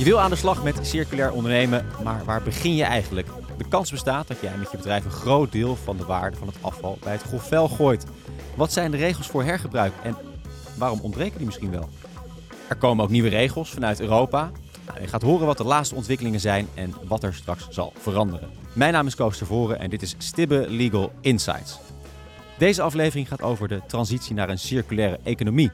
Je wil aan de slag met circulair ondernemen, maar waar begin je eigenlijk? De kans bestaat dat jij met je bedrijf een groot deel van de waarde van het afval bij het grofvel gooit. Wat zijn de regels voor hergebruik en waarom ontbreken die misschien wel? Er komen ook nieuwe regels vanuit Europa. Nou, je gaat horen wat de laatste ontwikkelingen zijn en wat er straks zal veranderen. Mijn naam is Koos Tervoren en dit is Stibbe Legal Insights. Deze aflevering gaat over de transitie naar een circulaire economie.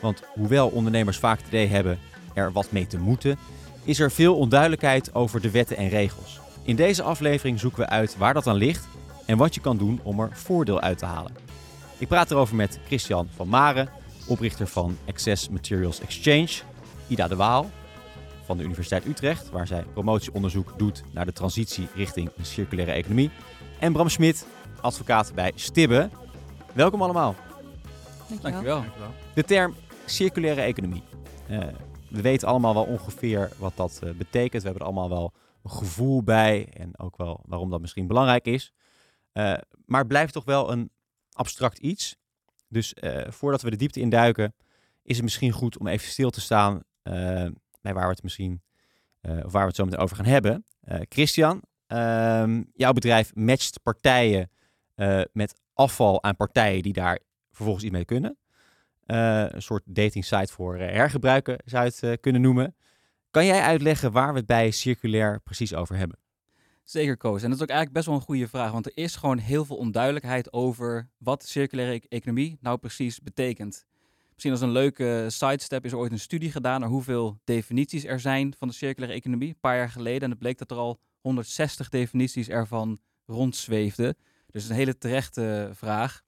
Want hoewel ondernemers vaak het idee hebben er wat mee te moeten, is er veel onduidelijkheid over de wetten en regels. In deze aflevering zoeken we uit waar dat aan ligt en wat je kan doen om er voordeel uit te halen. Ik praat erover met Christian van Maren, oprichter van Access Materials Exchange, Ida de Waal van de Universiteit Utrecht, waar zij promotieonderzoek doet naar de transitie richting een circulaire economie, en Bram Smit, advocaat bij Stibbe. Welkom allemaal. Dankjewel. De term circulaire economie. Uh, we weten allemaal wel ongeveer wat dat uh, betekent. We hebben er allemaal wel een gevoel bij en ook wel waarom dat misschien belangrijk is. Uh, maar het blijft toch wel een abstract iets. Dus voordat we de diepte induiken, is het misschien goed om even stil te staan bij waar we het misschien, of waar we het zo meteen over gaan hebben. Christian, ehm, jouw bedrijf matcht partijen met afval aan partijen die daar vervolgens iets mee kunnen. Uh, een soort dating site voor uh, hergebruiken zou je het uh, kunnen noemen. Kan jij uitleggen waar we het bij circulair precies over hebben? Zeker, Koos. En dat is ook eigenlijk best wel een goede vraag, want er is gewoon heel veel onduidelijkheid over wat circulaire e economie nou precies betekent. Misschien als een leuke sidestep is er ooit een studie gedaan naar hoeveel definities er zijn van de circulaire economie, een paar jaar geleden. En het bleek dat er al 160 definities ervan rondzweefden. Dus een hele terechte vraag.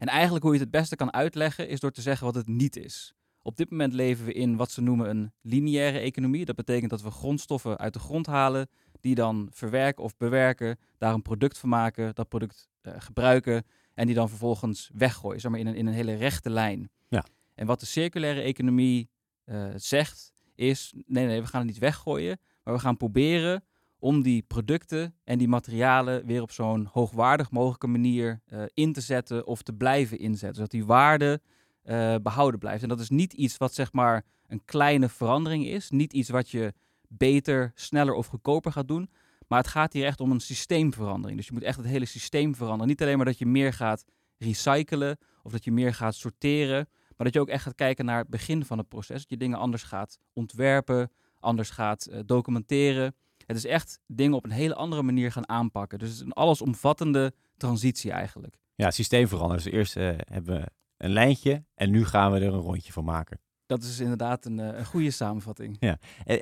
En eigenlijk hoe je het het beste kan uitleggen is door te zeggen wat het niet is. Op dit moment leven we in wat ze noemen een lineaire economie. Dat betekent dat we grondstoffen uit de grond halen, die dan verwerken of bewerken, daar een product van maken, dat product uh, gebruiken en die dan vervolgens weggooien, zeg maar in een, in een hele rechte lijn. Ja. En wat de circulaire economie uh, zegt is, nee, nee, we gaan het niet weggooien, maar we gaan proberen om die producten en die materialen weer op zo'n hoogwaardig mogelijke manier uh, in te zetten of te blijven inzetten. Zodat die waarde uh, behouden blijft. En dat is niet iets wat zeg maar een kleine verandering is. Niet iets wat je beter, sneller of goedkoper gaat doen. Maar het gaat hier echt om een systeemverandering. Dus je moet echt het hele systeem veranderen. Niet alleen maar dat je meer gaat recyclen of dat je meer gaat sorteren. Maar dat je ook echt gaat kijken naar het begin van het proces. Dat je dingen anders gaat ontwerpen, anders gaat uh, documenteren. Het is echt dingen op een hele andere manier gaan aanpakken. Dus het is een allesomvattende transitie eigenlijk. Ja, het systeem veranderen. Dus eerst uh, hebben we een lijntje en nu gaan we er een rondje van maken. Dat is inderdaad een, een goede samenvatting. Ja.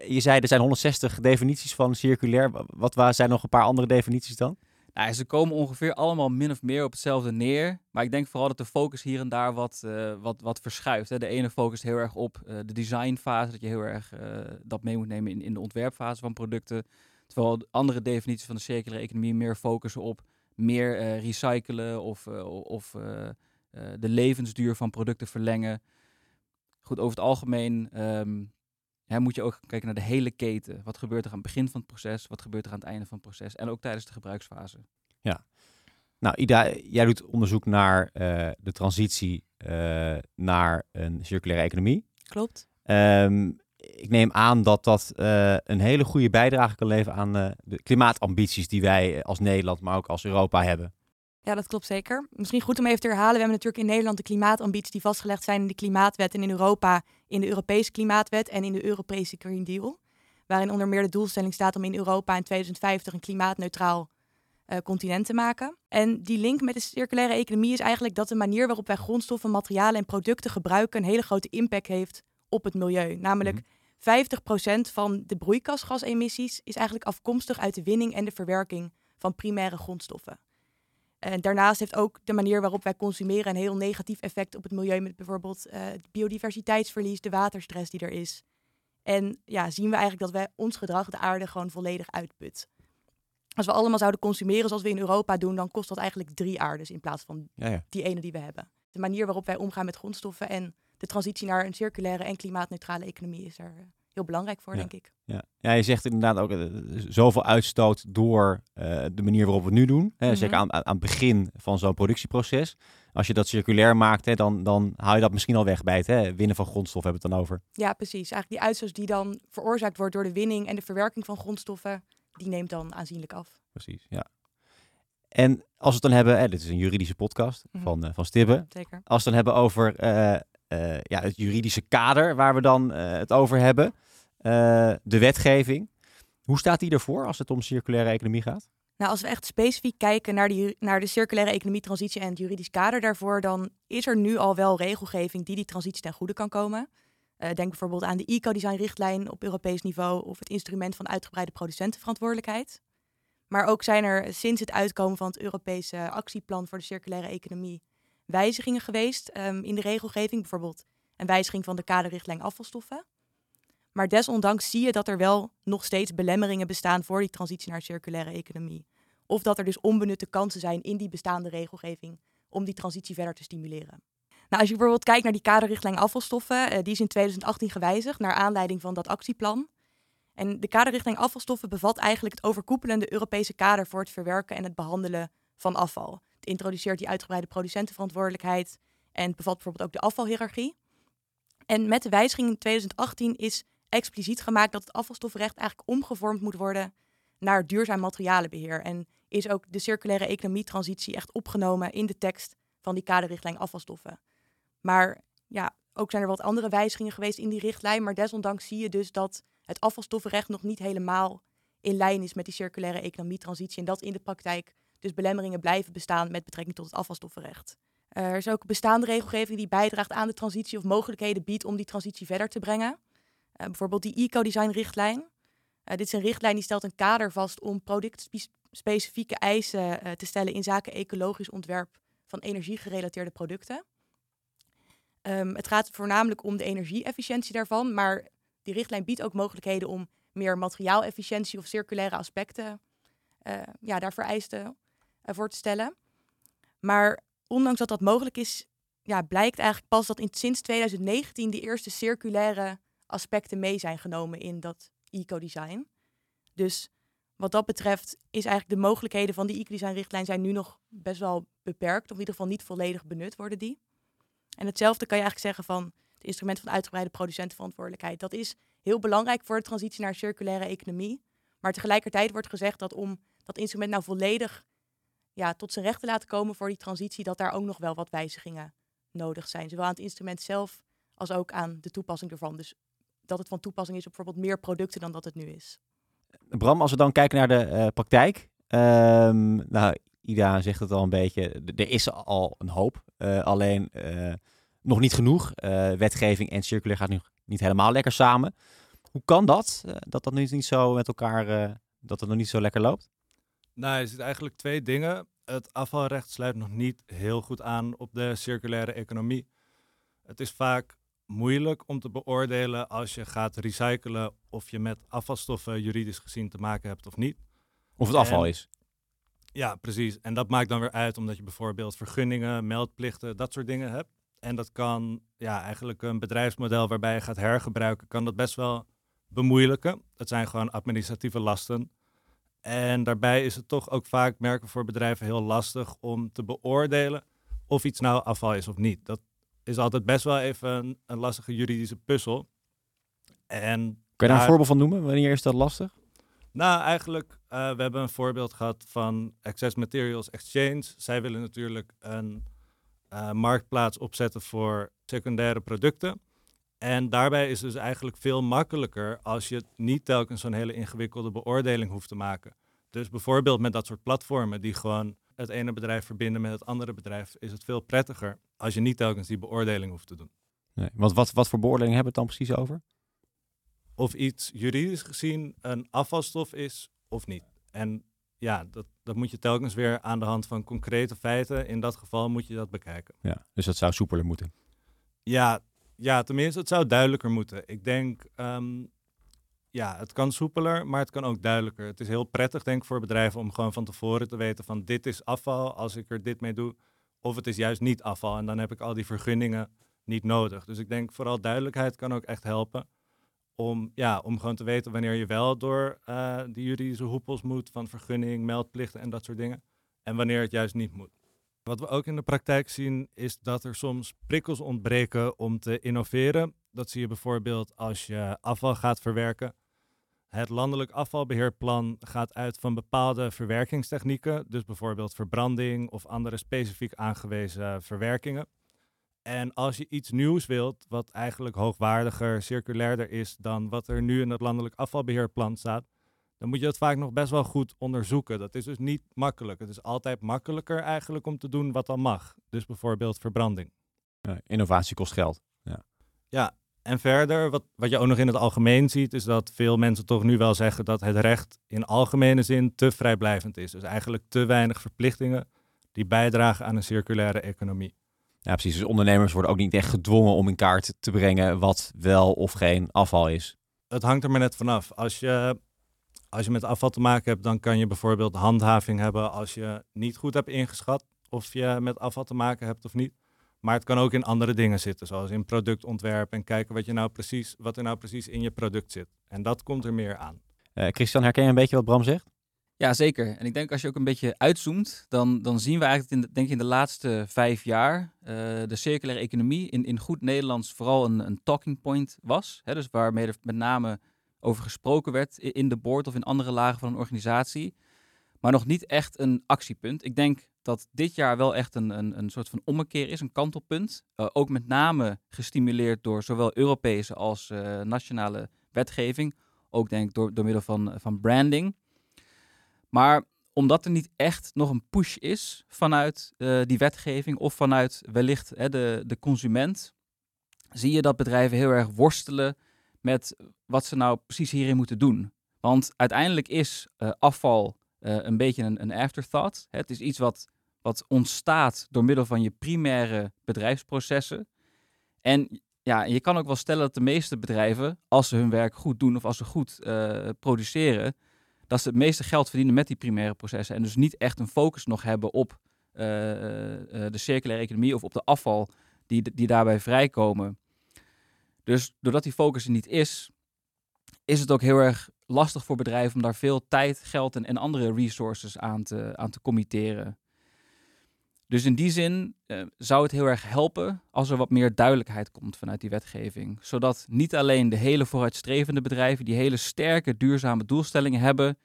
Je zei er zijn 160 definities van circulair. Wat zijn nog een paar andere definities dan? Nou, ze komen ongeveer allemaal min of meer op hetzelfde neer. Maar ik denk vooral dat de focus hier en daar wat, uh, wat, wat verschuift. Hè. De ene focust heel erg op uh, de designfase, dat je heel erg uh, dat mee moet nemen in, in de ontwerpfase van producten. Terwijl andere definities van de circulaire economie meer focussen op meer recyclen of, of de levensduur van producten verlengen. Goed, over het algemeen um, Hè, moet je ook kijken naar de hele keten. Wat gebeurt er aan het begin van het proces? Wat gebeurt er aan het einde van het proces? En ook tijdens de gebruiksfase. Ja. Nou, Ida, jij doet onderzoek naar uh, de transitie uh, naar een circulaire economie. Klopt. Um, ik neem aan dat dat uh, een hele goede bijdrage kan leveren aan de klimaatambities die wij als Nederland, maar ook als Europa hebben. Ja, dat klopt zeker. Misschien goed om even te herhalen. We hebben natuurlijk in Nederland de klimaatambities die vastgelegd zijn in de Klimaatwet en in Europa in de Europese Klimaatwet en in de Europese Green Deal. Waarin onder meer de doelstelling staat om in Europa in 2050 een klimaatneutraal uh, continent te maken. En die link met de circulaire economie is eigenlijk dat de manier waarop wij grondstoffen, materialen en producten gebruiken een hele grote impact heeft op het milieu. Namelijk mm -hmm. 50% van de broeikasgasemissies is eigenlijk afkomstig uit de winning en de verwerking van primaire grondstoffen. En daarnaast heeft ook de manier waarop wij consumeren een heel negatief effect op het milieu, met bijvoorbeeld uh, het biodiversiteitsverlies, de waterstress die er is. En ja, zien we eigenlijk dat wij ons gedrag de aarde gewoon volledig uitput. Als we allemaal zouden consumeren zoals we in Europa doen, dan kost dat eigenlijk drie aardes in plaats van ja, ja. die ene die we hebben. De manier waarop wij omgaan met grondstoffen en de transitie naar een circulaire en klimaatneutrale economie is er heel belangrijk voor, Ja. denk ik. Ja. ja, je zegt inderdaad ook eh, zoveel uitstoot door eh, de manier waarop we het nu doen. Hè, Mhm. Zeker aan, aan aan het begin van zo'n productieproces. Als je dat circulair maakt, hè, dan, dan haal je dat misschien al weg bij het hè, winnen van grondstof hebben we het dan over. Ja, precies. Eigenlijk die uitstoot die dan veroorzaakt wordt door de winning en de verwerking van grondstoffen, die neemt dan aanzienlijk af. Precies, ja. En als we het dan hebben, hè, dit is een juridische podcast Mhm. van, eh, van Stibbe. Zeker. Als we het dan hebben over ja, het juridische kader waar we dan het over hebben. Eh, de wetgeving. Hoe staat die ervoor als het om circulaire economie gaat? Nou, als we echt specifiek kijken naar, naar de circulaire economie, transitie en het juridisch kader daarvoor, dan is er nu al wel regelgeving die die transitie ten goede kan komen. Eh, denk bijvoorbeeld aan de eco-design-richtlijn op Europees niveau of het instrument van uitgebreide producentenverantwoordelijkheid. Maar ook zijn er sinds het uitkomen van het Europese actieplan voor de circulaire economie wijzigingen geweest ehm, in de regelgeving. Bijvoorbeeld een wijziging van de kaderrichtlijn afvalstoffen. Maar desondanks zie je dat er wel nog steeds belemmeringen bestaan voor die transitie naar circulaire economie. Of dat er dus onbenutte kansen zijn in die bestaande regelgeving om die transitie verder te stimuleren. Nou, als je bijvoorbeeld kijkt naar die kaderrichtlijn afvalstoffen, eh, die is in 2018 gewijzigd naar aanleiding van dat actieplan. En de kaderrichtlijn afvalstoffen bevat eigenlijk het overkoepelende Europese kader voor het verwerken en het behandelen van afval. Het introduceert die uitgebreide producentenverantwoordelijkheid en bevat bijvoorbeeld ook de afvalhiërarchie. En met de wijziging in 2018 is expliciet gemaakt dat het afvalstoffenrecht eigenlijk omgevormd moet worden naar duurzaam materialenbeheer. En is ook de circulaire economietransitie echt opgenomen in de tekst van die kaderrichtlijn afvalstoffen. Maar ja, ook zijn er wat andere wijzigingen geweest in die richtlijn. Maar desondanks zie je dus dat het afvalstoffenrecht nog niet helemaal in lijn is met die circulaire economietransitie. En dat in de praktijk dus belemmeringen blijven bestaan met betrekking tot het afvalstoffenrecht. Er is ook bestaande regelgeving die bijdraagt aan de transitie of mogelijkheden biedt om die transitie verder te brengen. Eh, bijvoorbeeld die eco-design-richtlijn. Eh, dit is een richtlijn die stelt een kader vast om productspecifieke eisen eh, te stellen in zaken ecologisch ontwerp van energiegerelateerde producten. Ehm, het gaat voornamelijk om de energie-efficiëntie daarvan, maar die richtlijn biedt ook mogelijkheden om meer materiaalefficiëntie of circulaire aspecten ja, daar vereisten voor te stellen. Maar ondanks dat dat mogelijk is, ja, blijkt eigenlijk pas dat in, sinds 2019 de eerste circulaire aspecten mee zijn genomen in dat eco-design. Dus wat dat betreft is eigenlijk de mogelijkheden van die eco-design-richtlijn zijn nu nog best wel beperkt, of in ieder geval niet volledig benut worden die. En hetzelfde kan je eigenlijk zeggen van het instrument van uitgebreide producentenverantwoordelijkheid. Dat is heel belangrijk voor de transitie naar circulaire economie. Maar tegelijkertijd wordt gezegd dat om dat instrument nou volledig ja, tot zijn recht te laten komen voor die transitie, dat daar ook nog wel wat wijzigingen nodig zijn. Zowel aan het instrument zelf als ook aan de toepassing ervan. Dus dat het van toepassing is op bijvoorbeeld meer producten dan dat het nu is. Bram, als we dan kijken naar de eh, praktijk. ehm, nou, Ida zegt het al een beetje. Er is al een hoop. eh, alleen eh, nog niet genoeg. Eh, wetgeving en circulair gaat nu niet helemaal lekker samen. Hoe kan dat? dat dat nu niet zo met elkaar. eh, dat het nog niet zo lekker loopt? Nou, je ziet eigenlijk twee dingen. Het afvalrecht sluit nog niet heel goed aan op de circulaire economie. Het is vaak moeilijk om te beoordelen als je gaat recyclen of je met afvalstoffen juridisch gezien te maken hebt of niet. Of het afval En- is? Ja, precies. En dat maakt dan weer uit omdat je bijvoorbeeld vergunningen, meldplichten, dat soort dingen hebt. En dat kan ja, eigenlijk een bedrijfsmodel waarbij je gaat hergebruiken, kan dat best wel bemoeilijken. Het zijn gewoon administratieve lasten. En daarbij is het toch ook vaak merken voor bedrijven heel lastig om te beoordelen of iets nou afval is of niet. Dat is altijd best wel even een, een lastige juridische puzzel. En Kun je daar een voorbeeld van noemen? Wanneer is dat lastig? nou, eigenlijk, eh, we hebben een voorbeeld gehad van Access Materials Exchange. Zij willen natuurlijk een eh, marktplaats opzetten voor secundaire producten. En daarbij is het dus eigenlijk veel makkelijker als je niet telkens zo'n hele ingewikkelde beoordeling hoeft te maken. Dus bijvoorbeeld met dat soort platformen die gewoon het ene bedrijf verbinden met het andere bedrijf, is het veel prettiger als je niet telkens die beoordeling hoeft te doen. Nee. Want wat, wat voor beoordeling hebben we het dan precies over? of iets juridisch gezien een afvalstof is of niet. En ja, dat, dat moet je telkens weer aan de hand van concrete feiten. In dat geval moet je dat bekijken. Ja, dus dat zou soepeler moeten. Ja, ja tenminste, het zou duidelijker moeten. Ik denk, ehm, ja, het kan soepeler, maar het kan ook duidelijker. Het is heel prettig, denk ik, voor bedrijven om gewoon van tevoren te weten van dit is afval als ik er dit mee doe. Of het is juist niet afval en dan heb ik al die vergunningen niet nodig. Dus ik denk vooral duidelijkheid kan ook echt helpen Om, ja, om gewoon te weten wanneer je wel door uh, die juridische hoepels moet van vergunning, meldplichten en dat soort dingen. En wanneer het juist niet moet. Wat we ook in de praktijk zien is dat er soms prikkels ontbreken om te innoveren. Dat zie je bijvoorbeeld als je afval gaat verwerken. Het landelijk afvalbeheerplan gaat uit van bepaalde verwerkingstechnieken, dus bijvoorbeeld verbranding of andere specifiek aangewezen verwerkingen. En als je iets nieuws wilt, wat eigenlijk hoogwaardiger, circulairder is dan wat er nu in het landelijk afvalbeheerplan staat, dan moet je dat vaak nog best wel goed onderzoeken. Dat is dus niet makkelijk. Het is altijd makkelijker eigenlijk om te doen wat dan mag. Dus bijvoorbeeld verbranding. Ja, innovatie kost geld. Ja, ja en verder, wat, wat je ook nog in het algemeen ziet, is dat veel mensen toch nu wel zeggen dat het recht in algemene zin te vrijblijvend is. Dus eigenlijk te weinig verplichtingen die bijdragen aan een circulaire economie. Ja, precies. Dus ondernemers worden ook niet echt gedwongen om in kaart te brengen wat wel of geen afval is. Het hangt er maar net vanaf. Als je, als je met afval te maken hebt, dan kan je bijvoorbeeld handhaving hebben als je niet goed hebt ingeschat of je met afval te maken hebt of niet. Maar het kan ook in andere dingen zitten, zoals in productontwerp en kijken wat, je nou precies, wat er nou precies in je product zit. En dat komt er meer aan. Uh, Christian, herken je een beetje wat Bram zegt? Ja, zeker. En ik denk als je ook een beetje uitzoomt, dan, dan zien we eigenlijk in de, denk ik in de laatste vijf jaar uh, de circulaire economie in, in goed Nederlands vooral een, een talking point was. Hè, dus waarmee er met name over gesproken werd in de board of in andere lagen van een organisatie. Maar nog niet echt een actiepunt. Ik denk dat dit jaar wel echt een, een, een soort van ommekeer is, een kantelpunt. Uh, ook met name gestimuleerd door zowel Europese als uh, nationale wetgeving. Ook denk ik door, door middel van, van branding. Maar omdat er niet echt nog een push is vanuit uh, die wetgeving of vanuit wellicht hè, de, de consument, zie je dat bedrijven heel erg worstelen met wat ze nou precies hierin moeten doen. Want uiteindelijk is afval een beetje een, een afterthought. Het is iets wat, wat ontstaat door middel van je primaire bedrijfsprocessen. En ja, je kan ook wel stellen dat de meeste bedrijven, als ze hun werk goed doen of als ze goed produceren, dat ze het meeste geld verdienen met die primaire processen. En dus niet echt een focus nog hebben op uh, de circulaire economie of op de afval die, die daarbij vrijkomen. Dus doordat die focus er niet is, is het ook heel erg lastig voor bedrijven om daar veel tijd, geld en, andere resources aan te, aan te committeren. Dus in die zin uh, zou het heel erg helpen als er wat meer duidelijkheid komt vanuit die wetgeving. Zodat niet alleen de hele vooruitstrevende bedrijven die hele sterke duurzame doelstellingen hebben,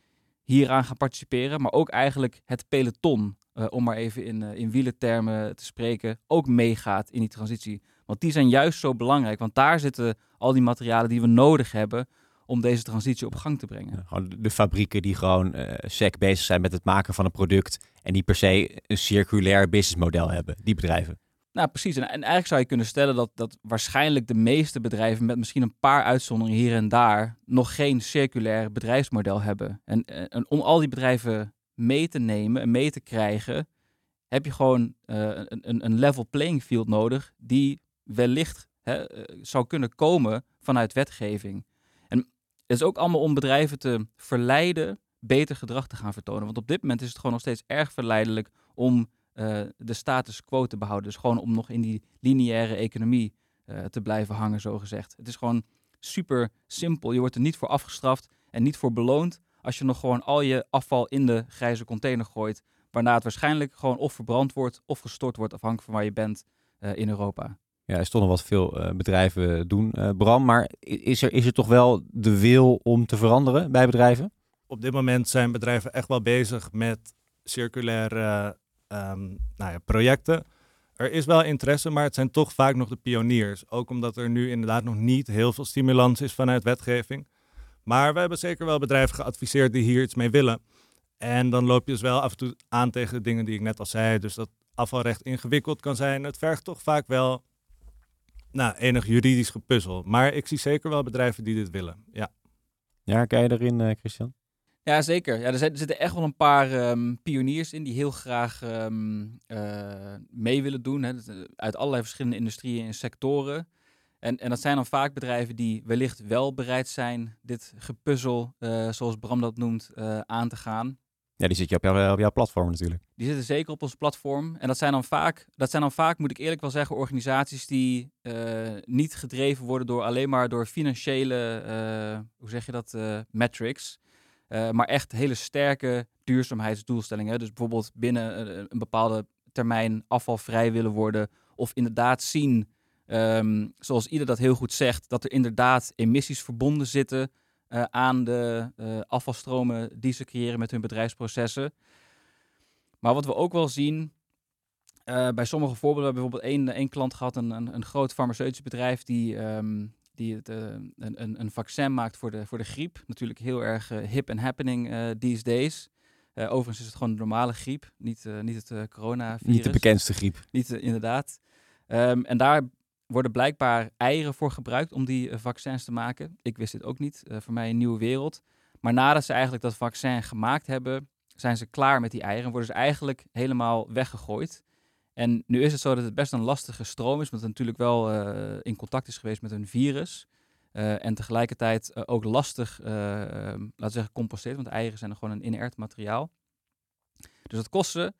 hieraan gaan participeren, maar ook eigenlijk het peloton, uh, om maar even in, uh, in wielentermen te spreken, ook meegaat in die transitie. Want die zijn juist zo belangrijk, want daar zitten al die materialen die we nodig hebben om deze transitie op gang te brengen. De fabrieken die gewoon uh, sec bezig zijn met het maken van een product en die per se een circulair businessmodel hebben, die bedrijven. Nou, precies. En, en, eigenlijk zou je kunnen stellen dat, dat waarschijnlijk de meeste bedrijven, met misschien een paar uitzonderingen hier en daar, nog geen circulair bedrijfsmodel hebben. En, en om al die bedrijven mee te nemen en mee te krijgen, heb je gewoon uh, een, een level playing field nodig, die wellicht hè, zou kunnen komen vanuit wetgeving. Het is ook allemaal om bedrijven te verleiden beter gedrag te gaan vertonen. Want op dit moment is het gewoon nog steeds erg verleidelijk om uh, de status quo te behouden. Dus gewoon om nog in die lineaire economie uh, te blijven hangen, zo gezegd. Het is gewoon super simpel. Je wordt er niet voor afgestraft en niet voor beloond als je nog gewoon al je afval in de grijze container gooit. Waarna het waarschijnlijk gewoon of verbrand wordt of gestort wordt, afhankelijk van waar je bent uh, in Europa. Ja, er nog wat veel uh, bedrijven doen, uh, Bram. Maar is er, is er toch wel de wil om te veranderen bij bedrijven? Op dit moment zijn bedrijven echt wel bezig met circulaire um, nou ja, projecten. Er is wel interesse, maar het zijn toch vaak nog de pioniers. Ook omdat er nu inderdaad nog niet heel veel stimulans is vanuit wetgeving. Maar we hebben zeker wel bedrijven geadviseerd die hier iets mee willen. En dan loop je dus wel af en toe aan tegen de dingen die ik net al zei. Dus dat afvalrecht ingewikkeld kan zijn. Het vergt toch vaak wel nou, enig juridisch gepuzzel. Maar ik zie zeker wel bedrijven die dit willen. Ja, ja kijk je erin, uh, Christian? Ja, zeker. Ja, er, zijn, er zitten echt wel een paar um, pioniers in die heel graag um, uh, mee willen doen. Hè, uit allerlei verschillende industrieën en sectoren. En, en dat zijn dan vaak bedrijven die wellicht wel bereid zijn dit gepuzzel, uh, zoals Bram dat noemt, aan te gaan. Ja, die zit je op, jouw, platform natuurlijk. Die zitten zeker op ons platform. En dat zijn dan vaak, dat zijn dan vaak, moet ik eerlijk wel zeggen, organisaties die uh, niet gedreven worden door alleen maar door financiële, uh, hoe zeg je dat, uh, metrics. maar echt hele sterke duurzaamheidsdoelstellingen. Dus bijvoorbeeld binnen een bepaalde termijn afvalvrij willen worden. Of inderdaad zien, um, zoals ieder dat heel goed zegt, dat er inderdaad emissies verbonden zitten uh, aan de uh, afvalstromen die ze creëren met hun bedrijfsprocessen. Maar wat we ook wel zien, uh, bij sommige voorbeelden, we hebben bijvoorbeeld één, één klant gehad, een, een, een groot farmaceutisch bedrijf die, um, die het, een, een, een vaccin maakt voor de, voor de griep. Natuurlijk heel erg hip en happening these days. overigens is het gewoon de normale griep, niet, niet het coronavirus. Niet de bekendste griep. Niet inderdaad. Um, en daar worden blijkbaar eieren voor gebruikt om die uh, vaccins te maken. Ik wist dit ook niet. Uh, voor mij een nieuwe wereld. Maar nadat ze eigenlijk dat vaccin gemaakt hebben, zijn ze klaar met die eieren. Worden ze eigenlijk helemaal weggegooid. En nu is het zo dat het best een lastige stroom is, omdat het natuurlijk wel uh, in contact is geweest met een virus. en tegelijkertijd ook lastig, laten we zeggen, composteert, want eieren zijn gewoon een inert materiaal. Dus dat kost ze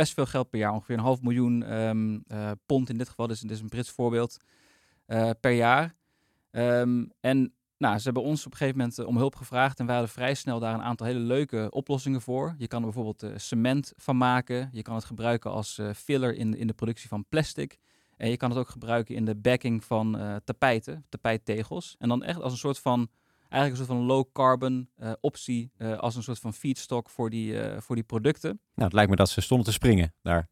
best veel geld per jaar. Ongeveer een half miljoen um, pond in dit geval. Dus dit is een Brits voorbeeld. Uh, per jaar. Um, en nou, ze hebben ons op een gegeven moment uh, om hulp gevraagd. En we hadden vrij snel daar een aantal hele leuke oplossingen voor. Je kan er bijvoorbeeld cement van maken. Je kan het gebruiken als filler in, in de productie van plastic. En je kan het ook gebruiken in de backing van tapijten, tapijttegels. En dan echt als een soort van eigenlijk een soort van low carbon uh, optie uh, als een soort van feedstock voor die, uh, voor die producten. Nou, het lijkt me dat ze stonden te springen daar.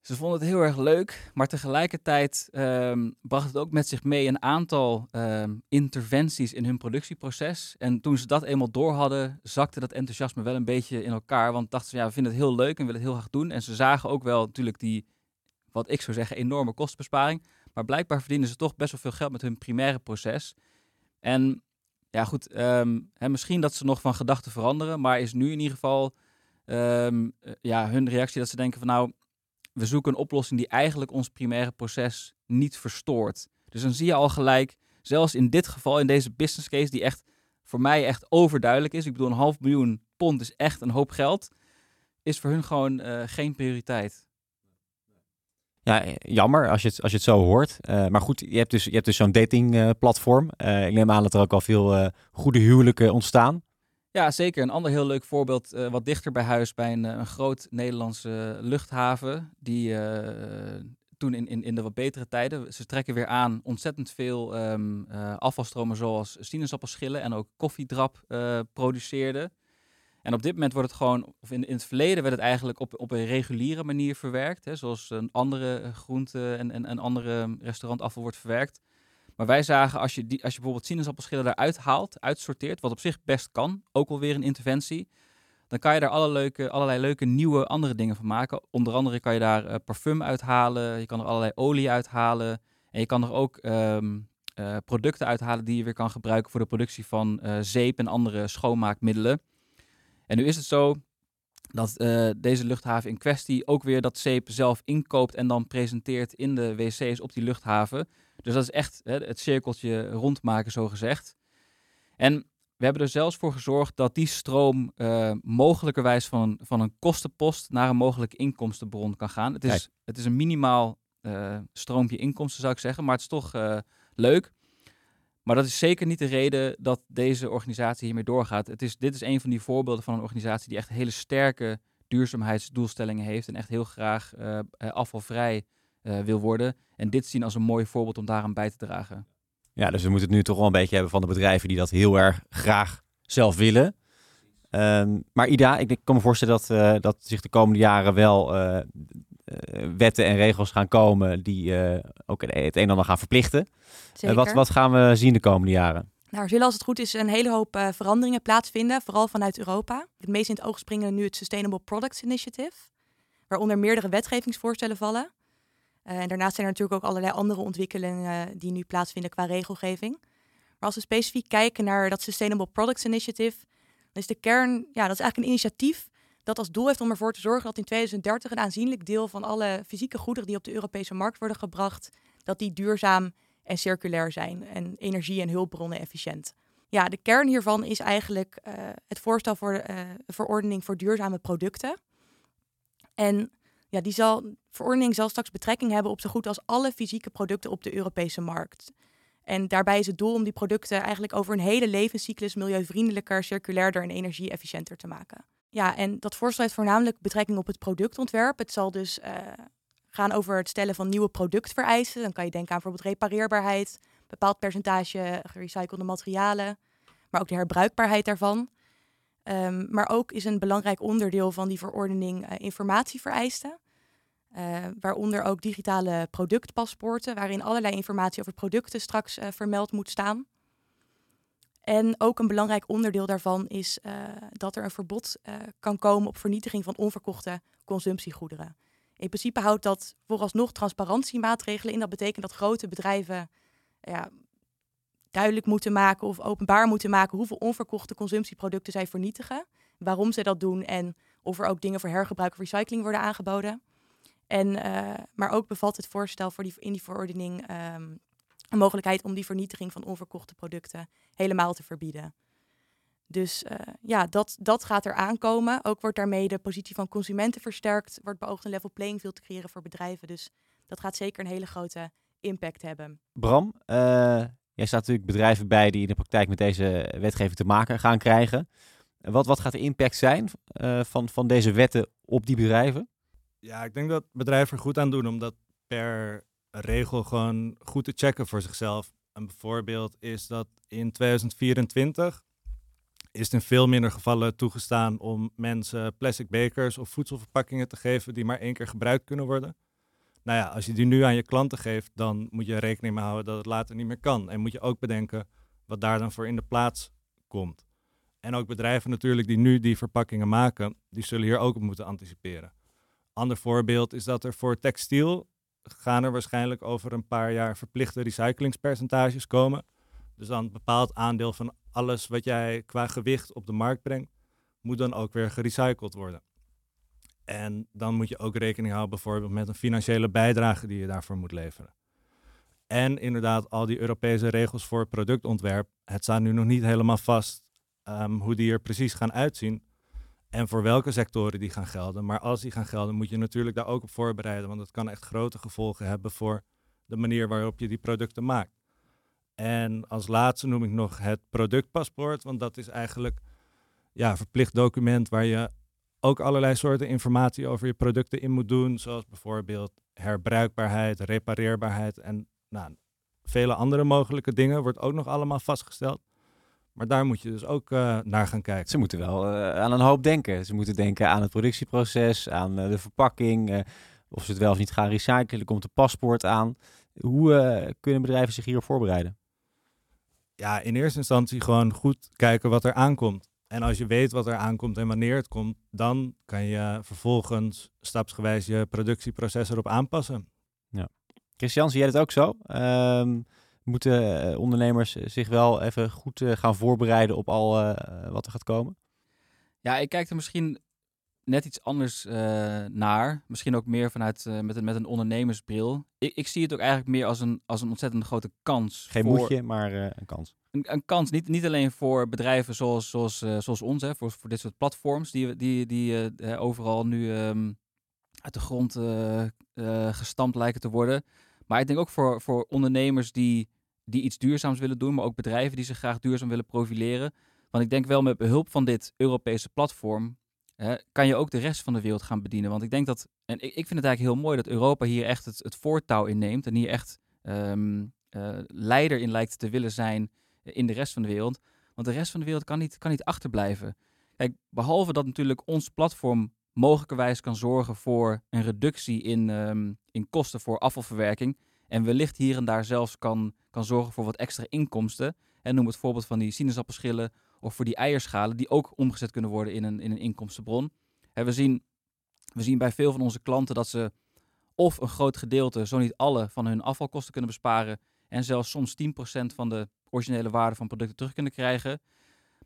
Ze vonden het heel erg leuk, maar tegelijkertijd um, bracht het ook met zich mee een aantal um, interventies in hun productieproces. En toen ze dat eenmaal door hadden, zakte dat enthousiasme wel een beetje in elkaar. Want dachten ze, ja, we vinden het heel leuk en willen het heel graag doen. En ze zagen ook wel natuurlijk die, wat ik zou zeggen, enorme kostenbesparing. Maar blijkbaar verdienen ze toch best wel veel geld met hun primaire proces. En ja, goed. Ehm, hè, misschien dat ze nog van gedachten veranderen. Maar is nu in ieder geval um, ja, hun reactie dat ze denken van nou, we zoeken een oplossing die eigenlijk ons primaire proces niet verstoort. Dus dan zie je al gelijk, zelfs in dit geval, in deze business case, die echt voor mij echt overduidelijk is. Ik bedoel, een half miljoen pond is echt een hoop geld. Is voor hun gewoon uh, geen prioriteit. Ja, jammer als je het, als je het zo hoort. Uh, maar goed, je hebt dus, je hebt dus zo'n datingplatform. Uh, uh, ik neem aan dat er ook al veel goede huwelijken ontstaan. Ja, zeker. Een ander heel leuk voorbeeld, wat dichter bij huis, bij een, een groot Nederlandse luchthaven. Die toen in, in, in de wat betere tijden, ze trekken weer aan ontzettend veel um, afvalstromen zoals sinaasappelschillen en ook koffiedrap produceerden. En op dit moment wordt het gewoon, of in, het verleden werd het eigenlijk op, op een reguliere manier verwerkt. Hè, zoals een andere eh, groente en, en, en andere restaurantafval wordt verwerkt. Maar wij zagen, als je, als je bijvoorbeeld sinaasappelschillen eruit haalt, uitsorteert, wat op zich best kan, ook alweer een interventie, dan kan je daar leuke, allerlei leuke nieuwe andere dingen van maken. Onder andere kan je daar uh, parfum uithalen, je kan er allerlei olie uithalen. En je kan er ook um, uh, producten uithalen die je weer kan gebruiken voor de productie van zeep en andere schoonmaakmiddelen. En nu is het zo dat uh, deze luchthaven in kwestie ook weer dat zeep zelf inkoopt en dan presenteert in de wc's op die luchthaven. Dus dat is echt hè, het cirkeltje rondmaken, zo gezegd. En we hebben er zelfs voor gezorgd dat die stroom uh, mogelijkerwijs van een, van een kostenpost naar een mogelijke inkomstenbron kan gaan. Het is, het is een minimaal uh, stroompje inkomsten, zou ik zeggen, maar het is toch leuk. Maar dat is zeker niet de reden dat deze organisatie hiermee doorgaat. Het is, dit is een van die voorbeelden van een organisatie die echt hele sterke duurzaamheidsdoelstellingen heeft en echt heel graag uh, afvalvrij uh, wil worden. En dit zien als een mooi voorbeeld om daaraan bij te dragen. Ja, dus we moeten het nu toch wel een beetje hebben van de bedrijven die dat heel erg graag zelf willen. Um, maar Ida, ik kan me voorstellen dat, dat zich de komende jaren wel wetten en regels gaan komen die uh, ook het een en ander gaan verplichten. Uh, wat, wat gaan we zien de komende jaren? Nou, er zullen als het goed is een hele hoop veranderingen plaatsvinden, vooral vanuit Europa. Het meest in het oog springen nu het Sustainable Products Initiative, waaronder meerdere wetgevingsvoorstellen vallen. en daarnaast zijn er natuurlijk ook allerlei andere ontwikkelingen die nu plaatsvinden qua regelgeving. Maar als we specifiek kijken naar dat Sustainable Products Initiative, dan is de kern, ja, dat is eigenlijk een initiatief dat als doel heeft om ervoor te zorgen dat in 2030 een aanzienlijk deel van alle fysieke goederen die op de Europese markt worden gebracht, dat die duurzaam en circulair zijn en energie- en hulpbronnen efficiënt. Ja, de kern hiervan is eigenlijk uh, het voorstel voor uh, verordening voor duurzame producten. En ja, die zal, verordening zal straks betrekking hebben op zo goed als alle fysieke producten op de Europese markt. En daarbij is het doel om die producten eigenlijk over een hele levenscyclus milieuvriendelijker, circulairder en energie-efficiënter te maken. Ja, en dat voorstel heeft voornamelijk betrekking op het productontwerp. Het zal dus uh, gaan over het stellen van nieuwe productvereisen. Dan kan je denken aan bijvoorbeeld repareerbaarheid, bepaald percentage gerecyclede materialen, maar ook de herbruikbaarheid daarvan. Um, maar ook is een belangrijk onderdeel van die verordening uh, informatievereisten. Uh, waaronder ook digitale productpaspoorten, waarin allerlei informatie over producten straks vermeld moet staan. En ook een belangrijk onderdeel daarvan is uh, dat er een verbod kan komen op vernietiging van onverkochte consumptiegoederen. In principe houdt dat vooralsnog transparantiemaatregelen in. Dat betekent dat grote bedrijven ja, duidelijk moeten maken of openbaar moeten maken hoeveel onverkochte consumptieproducten zij vernietigen, waarom ze dat doen en of er ook dingen voor hergebruik of recycling worden aangeboden. En, uh, maar ook bevat het voorstel voor die, in die verordening um, een mogelijkheid om die vernietiging van onverkochte producten helemaal te verbieden. Dus uh, ja, dat, dat gaat er aankomen. Ook wordt daarmee de positie van consumenten versterkt. Wordt beoogd een level playing field te creëren voor bedrijven. Dus dat gaat zeker een hele grote impact hebben. Bram, uh, jij staat natuurlijk bedrijven bij die in de praktijk met deze wetgeving te maken gaan krijgen. Wat, wat gaat de impact zijn uh, van, van deze wetten op die bedrijven? Ja, ik denk dat bedrijven er goed aan doen om dat per regel gewoon goed te checken voor zichzelf. Een voorbeeld is dat in 2024 is in veel minder gevallen toegestaan om mensen plastic bekers of voedselverpakkingen te geven die maar één keer gebruikt kunnen worden. Nou ja, als je die nu aan je klanten geeft, dan moet je rekening mee houden dat het later niet meer kan. En moet je ook bedenken wat daar dan voor in de plaats komt. En ook bedrijven natuurlijk die nu die verpakkingen maken, die zullen hier ook op moeten anticiperen. Ander voorbeeld is dat er voor textiel gaan er waarschijnlijk over een paar jaar verplichte recyclingspercentages komen. Dus dan een bepaald aandeel van alles wat jij qua gewicht op de markt brengt, moet dan ook weer gerecycled worden. En dan moet je ook rekening houden bijvoorbeeld met een financiële bijdrage die je daarvoor moet leveren. En inderdaad, al die Europese regels voor productontwerp, het staat nu nog niet helemaal vast um, hoe die er precies gaan uitzien en voor welke sectoren die gaan gelden. Maar als die gaan gelden, moet je natuurlijk daar ook op voorbereiden, want het kan echt grote gevolgen hebben voor de manier waarop je die producten maakt. En als laatste noem ik nog het productpaspoort, want dat is eigenlijk ja, een verplicht document waar je ook allerlei soorten informatie over je producten in moet doen, zoals bijvoorbeeld herbruikbaarheid, repareerbaarheid en nou, vele andere mogelijke dingen wordt ook nog allemaal vastgesteld. Maar daar moet je dus ook uh, naar gaan kijken. Ze moeten wel uh, aan een hoop denken. Ze moeten denken aan het productieproces, aan uh, de verpakking, of ze het wel of niet gaan recyclen. Er komt een paspoort aan. Hoe kunnen bedrijven zich hierop voorbereiden? Ja, in eerste instantie gewoon goed kijken wat er aankomt. En als je weet wat er aankomt en wanneer het komt, dan kan je vervolgens stapsgewijs je productieproces erop aanpassen. Ja. Christian, zie jij het ook zo? Um, moeten uh, ondernemers zich wel even goed uh, gaan voorbereiden op al uh, wat er gaat komen? Ja, ik kijk er misschien net iets anders naar. Misschien ook meer vanuit met, een, met een ondernemersbril. Ik, ik, zie het ook eigenlijk meer als een, als een ontzettend grote kans. Geen voor... moedje, maar een kans een, een, kans, niet, niet alleen voor bedrijven zoals, zoals, zoals ons, hè, voor, voor dit soort platforms die, die, die overal nu um, uit de grond gestampt lijken te worden. Maar ik denk ook voor, voor ondernemers die, die iets duurzaams willen doen, maar ook bedrijven die zich graag duurzaam willen profileren. Want ik denk wel met behulp van dit Europese platform kan je ook de rest van de wereld gaan bedienen. Want ik denk dat, en ik, ik vind het eigenlijk heel mooi dat Europa hier echt het, het voortouw inneemt en hier echt um, leider in lijkt te willen zijn in de rest van de wereld. Want de rest van de wereld kan niet, kan niet achterblijven. Kijk, behalve dat natuurlijk ons platform mogelijkerwijs kan zorgen voor een reductie in, um, in kosten voor afvalverwerking. En wellicht hier en daar zelfs kan, kan zorgen voor wat extra inkomsten. En noem het voorbeeld van die sinaasappelschillen of voor die eierschalen, die ook omgezet kunnen worden in een, in een inkomstenbron. En we, zien, we zien bij veel van onze klanten dat ze of een groot gedeelte, zo niet alle, van hun afvalkosten kunnen besparen. En zelfs soms 10% van de originele waarde van producten terug kunnen krijgen.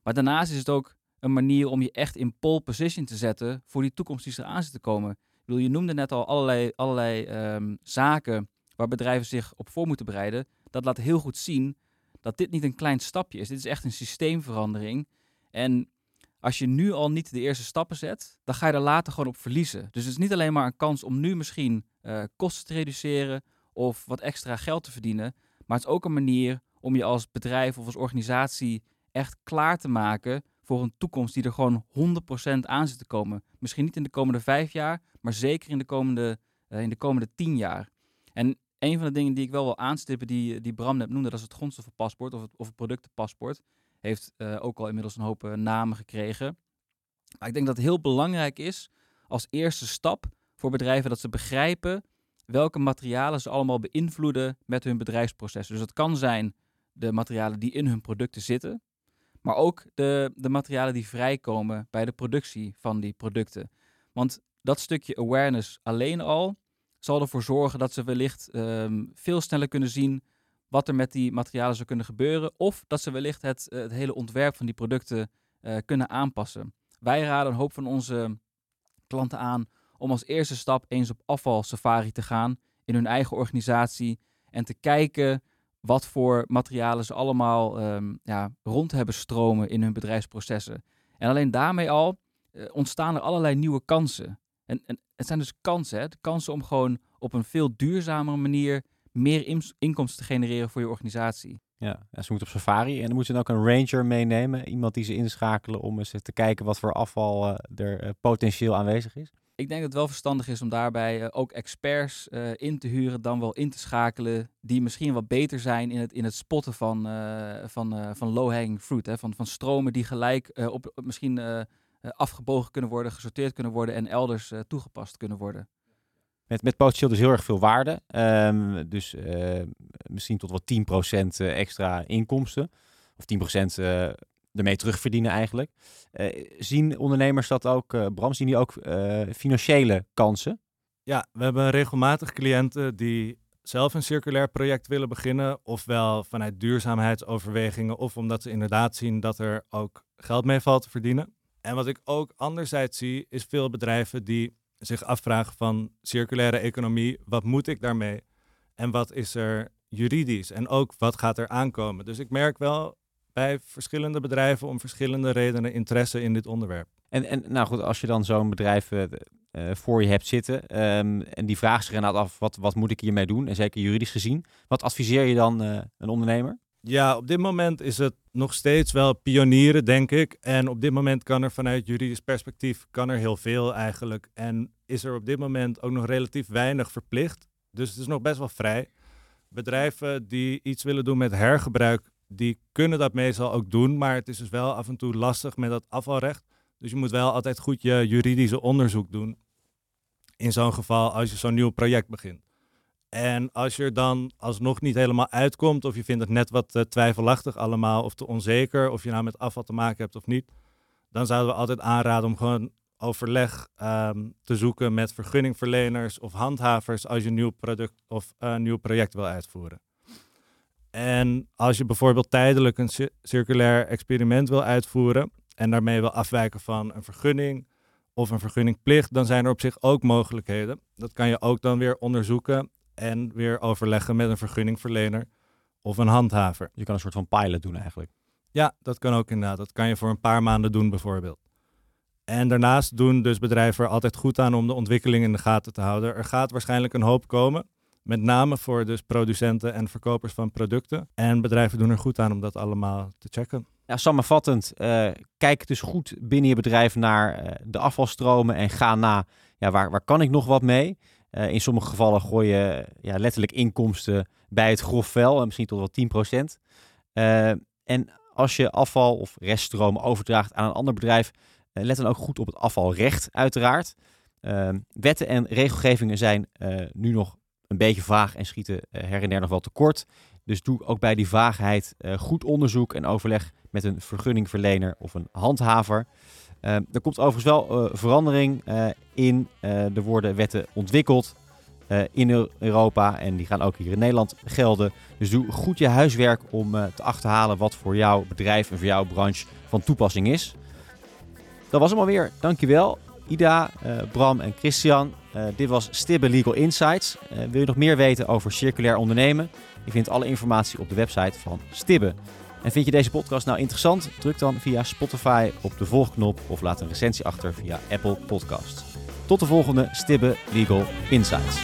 Maar daarnaast is het ook een manier om je echt in pole position te zetten voor die toekomst die er aan zit te komen. Je noemde net al allerlei, allerlei um, zaken waar bedrijven zich op voor moeten bereiden. Dat laat heel goed zien dat dit niet een klein stapje is. Dit is echt een systeemverandering. En als je nu al niet de eerste stappen zet, dan ga je er later gewoon op verliezen. Dus het is niet alleen maar een kans om nu misschien uh, kosten te reduceren of wat extra geld te verdienen. Maar het is ook een manier om je als bedrijf of als organisatie echt klaar te maken voor een toekomst die er gewoon 100% aan zit te komen. Misschien niet in de komende vijf jaar, maar zeker in de komende, uh, in de komende tien jaar. En een van de dingen die ik wel wil aanstippen, die, die Bram net noemde, dat is het grondstoffenpaspoort of het, of het productenpaspoort. Heeft uh, ook al inmiddels een hoop uh, namen gekregen. Maar ik denk dat het heel belangrijk is als eerste stap voor bedrijven dat ze begrijpen welke materialen ze allemaal beïnvloeden met hun bedrijfsprocessen. Dus dat kan zijn de materialen die in hun producten zitten, maar ook de, de materialen die vrijkomen bij de productie van die producten. Want dat stukje awareness alleen al zal ervoor zorgen dat ze wellicht um, veel sneller kunnen zien wat er met die materialen zou kunnen gebeuren. Of dat ze wellicht het, uh, het hele ontwerp van die producten uh, kunnen aanpassen. Wij raden een hoop van onze klanten aan om als eerste stap eens op afvalsafari te gaan in hun eigen organisatie en te kijken wat voor materialen ze allemaal um, ja, rond hebben stromen in hun bedrijfsprocessen. En alleen daarmee al uh, ontstaan er allerlei nieuwe kansen. En, en het zijn dus kansen, hè? De kansen om gewoon op een veel duurzamere manier meer inkomsten te genereren voor je organisatie. Ja, ze moeten op safari en dan moeten ze ook een ranger meenemen. Iemand die ze inschakelen om eens te kijken wat voor afval uh, er uh, potentieel aanwezig is. Ik denk dat het wel verstandig is om daarbij uh, ook experts in te huren, dan wel in te schakelen, die misschien wat beter zijn in het, in het spotten van, van, van low-hanging fruit. Hè? Van, van stromen die gelijk op, misschien afgebogen kunnen worden, gesorteerd kunnen worden en elders toegepast kunnen worden. Met, met potentieel dus heel erg veel waarde. Um, dus uh, misschien tot wel 10% extra inkomsten. Of 10% uh, ermee terugverdienen eigenlijk. Uh, zien ondernemers dat ook, Bram, zien die ook financiële kansen? Ja, we hebben regelmatig cliënten die zelf een circulair project willen beginnen. Ofwel vanuit duurzaamheidsoverwegingen. Of omdat ze inderdaad zien dat er ook geld mee valt te verdienen. En wat ik ook anderzijds zie, is veel bedrijven die zich afvragen van circulaire economie, wat moet ik daarmee? En wat is er juridisch? En ook wat gaat er aankomen? Dus ik merk wel bij verschillende bedrijven om verschillende redenen interesse in dit onderwerp. En, en nou goed, als je dan zo'n bedrijf uh, voor je hebt zitten um, en die vraagt zich inderdaad af, wat, wat moet ik hiermee doen? En zeker juridisch gezien, wat adviseer je dan uh, een ondernemer? Ja, op dit moment is het nog steeds wel pionieren, denk ik. En op dit moment kan er vanuit juridisch perspectief kan er heel veel eigenlijk. En is er op dit moment ook nog relatief weinig verplicht. Dus het is nog best wel vrij. Bedrijven die iets willen doen met hergebruik, die kunnen dat meestal ook doen. Maar het is dus wel af en toe lastig met dat afvalrecht. Dus je moet wel altijd goed je juridische onderzoek doen. In zo'n geval als je zo'n nieuw project begint. En als je er dan alsnog niet helemaal uitkomt, of je vindt het net wat uh, twijfelachtig allemaal, of te onzeker, of je nou met afval te maken hebt of niet, dan zouden we altijd aanraden om gewoon overleg um, te zoeken met vergunningverleners of handhavers als je een nieuw product of een uh, nieuw project wil uitvoeren. En als je bijvoorbeeld tijdelijk een circulair experiment wil uitvoeren en daarmee wil afwijken van een vergunning of een vergunningplicht, dan zijn er op zich ook mogelijkheden. Dat kan je ook dan weer onderzoeken en weer overleggen met een vergunningverlener of een handhaver. Je kan een soort van pilot doen eigenlijk. Ja, dat kan ook inderdaad. Dat kan je voor een paar maanden doen bijvoorbeeld. En daarnaast doen dus bedrijven er altijd goed aan om de ontwikkeling in de gaten te houden. Er gaat waarschijnlijk een hoop komen. Met name voor dus producenten en verkopers van producten. En bedrijven doen er goed aan om dat allemaal te checken. Ja, samenvattend, uh, kijk dus goed binnen je bedrijf naar uh, de afvalstromen en ga na, ja, waar, waar kan ik nog wat mee? Uh, in sommige gevallen gooi je ja, letterlijk inkomsten bij het grof vuil, misschien tot wel 10%. en als je afval of reststromen overdraagt aan een ander bedrijf, uh, let dan ook goed op het afvalrecht, uiteraard. Uh, wetten en regelgevingen zijn nu nog een beetje vaag en schieten her en der nog wel tekort. Dus doe ook bij die vaagheid goed onderzoek en overleg met een vergunningverlener of een handhaver. Ehm, er komt overigens wel verandering in. er worden wetten ontwikkeld in Europa en die gaan ook hier in Nederland gelden. Dus doe goed je huiswerk om te achterhalen wat voor jouw bedrijf en voor jouw branche van toepassing is. Dat was hem alweer. Dankjewel. Ida, Bram en Christian. Dit was Stibbe Legal Insights. Wil je nog meer weten over circulair ondernemen? Je vindt alle informatie op de website van Stibbe. En vind je deze podcast nou interessant? Druk dan via Spotify op de volgknop of laat een recensie achter via Apple Podcasts. Tot de volgende Stibbe Legal Insights.